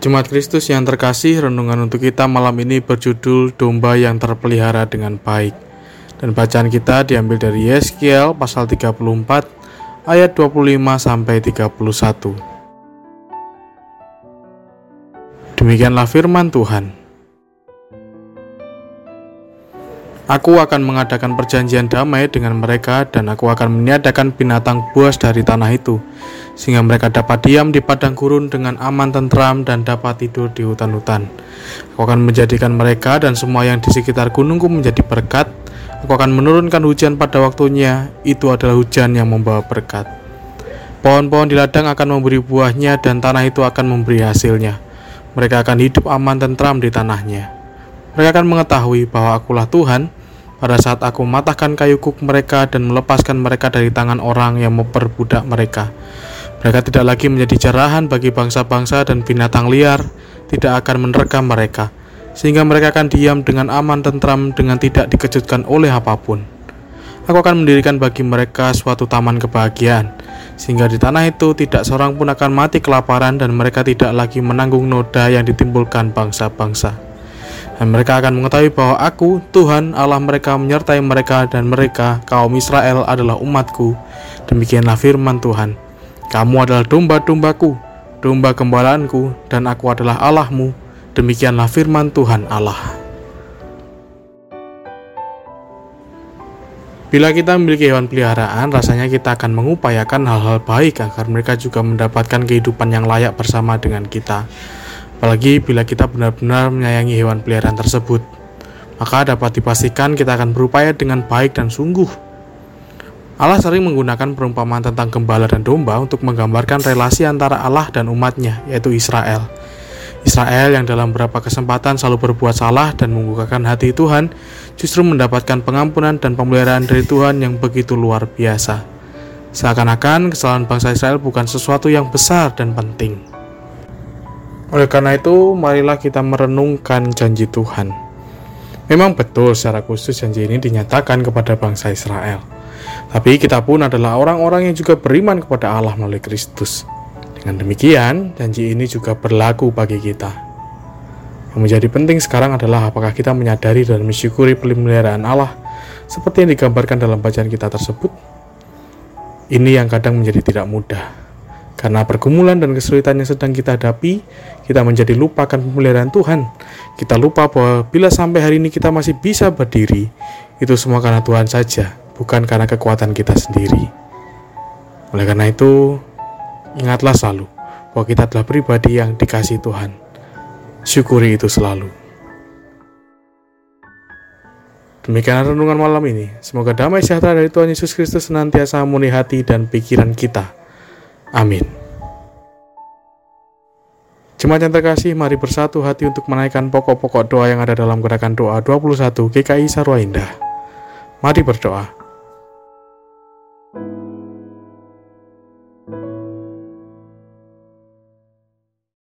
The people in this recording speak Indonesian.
Jemaat Kristus yang terkasih, renungan untuk kita malam ini berjudul Domba yang terpelihara dengan baik. Dan bacaan kita diambil dari Yeskiel pasal 34 ayat 25 sampai 31. Demikianlah firman Tuhan. Aku akan mengadakan perjanjian damai dengan mereka dan aku akan meniadakan binatang buas dari tanah itu sehingga mereka dapat diam di padang gurun dengan aman tentram dan dapat tidur di hutan-hutan. Aku akan menjadikan mereka dan semua yang di sekitar gunungku menjadi berkat. Aku akan menurunkan hujan pada waktunya, itu adalah hujan yang membawa berkat. Pohon-pohon di ladang akan memberi buahnya dan tanah itu akan memberi hasilnya. Mereka akan hidup aman tentram di tanahnya. Mereka akan mengetahui bahwa akulah Tuhan, pada saat aku mematahkan kayu kuk mereka dan melepaskan mereka dari tangan orang yang memperbudak mereka. Mereka tidak lagi menjadi jarahan bagi bangsa-bangsa dan binatang liar, tidak akan menerkam mereka, sehingga mereka akan diam dengan aman tentram dengan tidak dikejutkan oleh apa pun. Aku akan mendirikan bagi mereka suatu taman kebahagiaan, sehingga di tanah itu tidak seorang pun akan mati kelaparan dan mereka tidak lagi menanggung noda yang ditimbulkan bangsa-bangsa dan mereka akan mengetahui bahwa aku, Tuhan Allah mereka menyertai mereka dan mereka, kaum Israel adalah umatku. Demikianlah firman Tuhan. Kamu adalah domba-dombaku, domba gembalaanku, dan aku adalah Allahmu. Demikianlah firman Tuhan Allah. Bila kita memiliki hewan peliharaan, rasanya kita akan mengupayakan hal-hal baik agar mereka juga mendapatkan kehidupan yang layak bersama dengan kita. Apalagi bila kita benar-benar menyayangi hewan peliharaan tersebut, maka dapat dipastikan kita akan berupaya dengan baik dan sungguh. Allah sering menggunakan perumpamaan tentang gembala dan domba untuk menggambarkan relasi antara Allah dan umatnya, yaitu Israel. Israel yang dalam beberapa kesempatan selalu berbuat salah dan membukakan hati Tuhan, justru mendapatkan pengampunan dan pemeliharaan dari Tuhan yang begitu luar biasa. Seakan-akan kesalahan bangsa Israel bukan sesuatu yang besar dan penting. Oleh karena itu, marilah kita merenungkan janji Tuhan. Memang betul secara khusus janji ini dinyatakan kepada bangsa Israel. Tapi kita pun adalah orang-orang yang juga beriman kepada Allah melalui Kristus. Dengan demikian, janji ini juga berlaku bagi kita. Yang menjadi penting sekarang adalah apakah kita menyadari dan mensyukuri pemeliharaan Allah seperti yang digambarkan dalam bacaan kita tersebut. Ini yang kadang menjadi tidak mudah. Karena pergumulan dan kesulitan yang sedang kita hadapi, kita menjadi lupakan pemeliharaan Tuhan. Kita lupa bahwa bila sampai hari ini kita masih bisa berdiri, itu semua karena Tuhan saja, bukan karena kekuatan kita sendiri. Oleh karena itu, ingatlah selalu bahwa kita adalah pribadi yang dikasih Tuhan. Syukuri itu selalu. Demikian renungan malam ini. Semoga damai sejahtera dari Tuhan Yesus Kristus senantiasa memenuhi hati dan pikiran kita Amin. Jemaat yang terkasih, mari bersatu hati untuk menaikkan pokok-pokok doa yang ada dalam gerakan doa 21 GKI Sarwa Indah. Mari berdoa.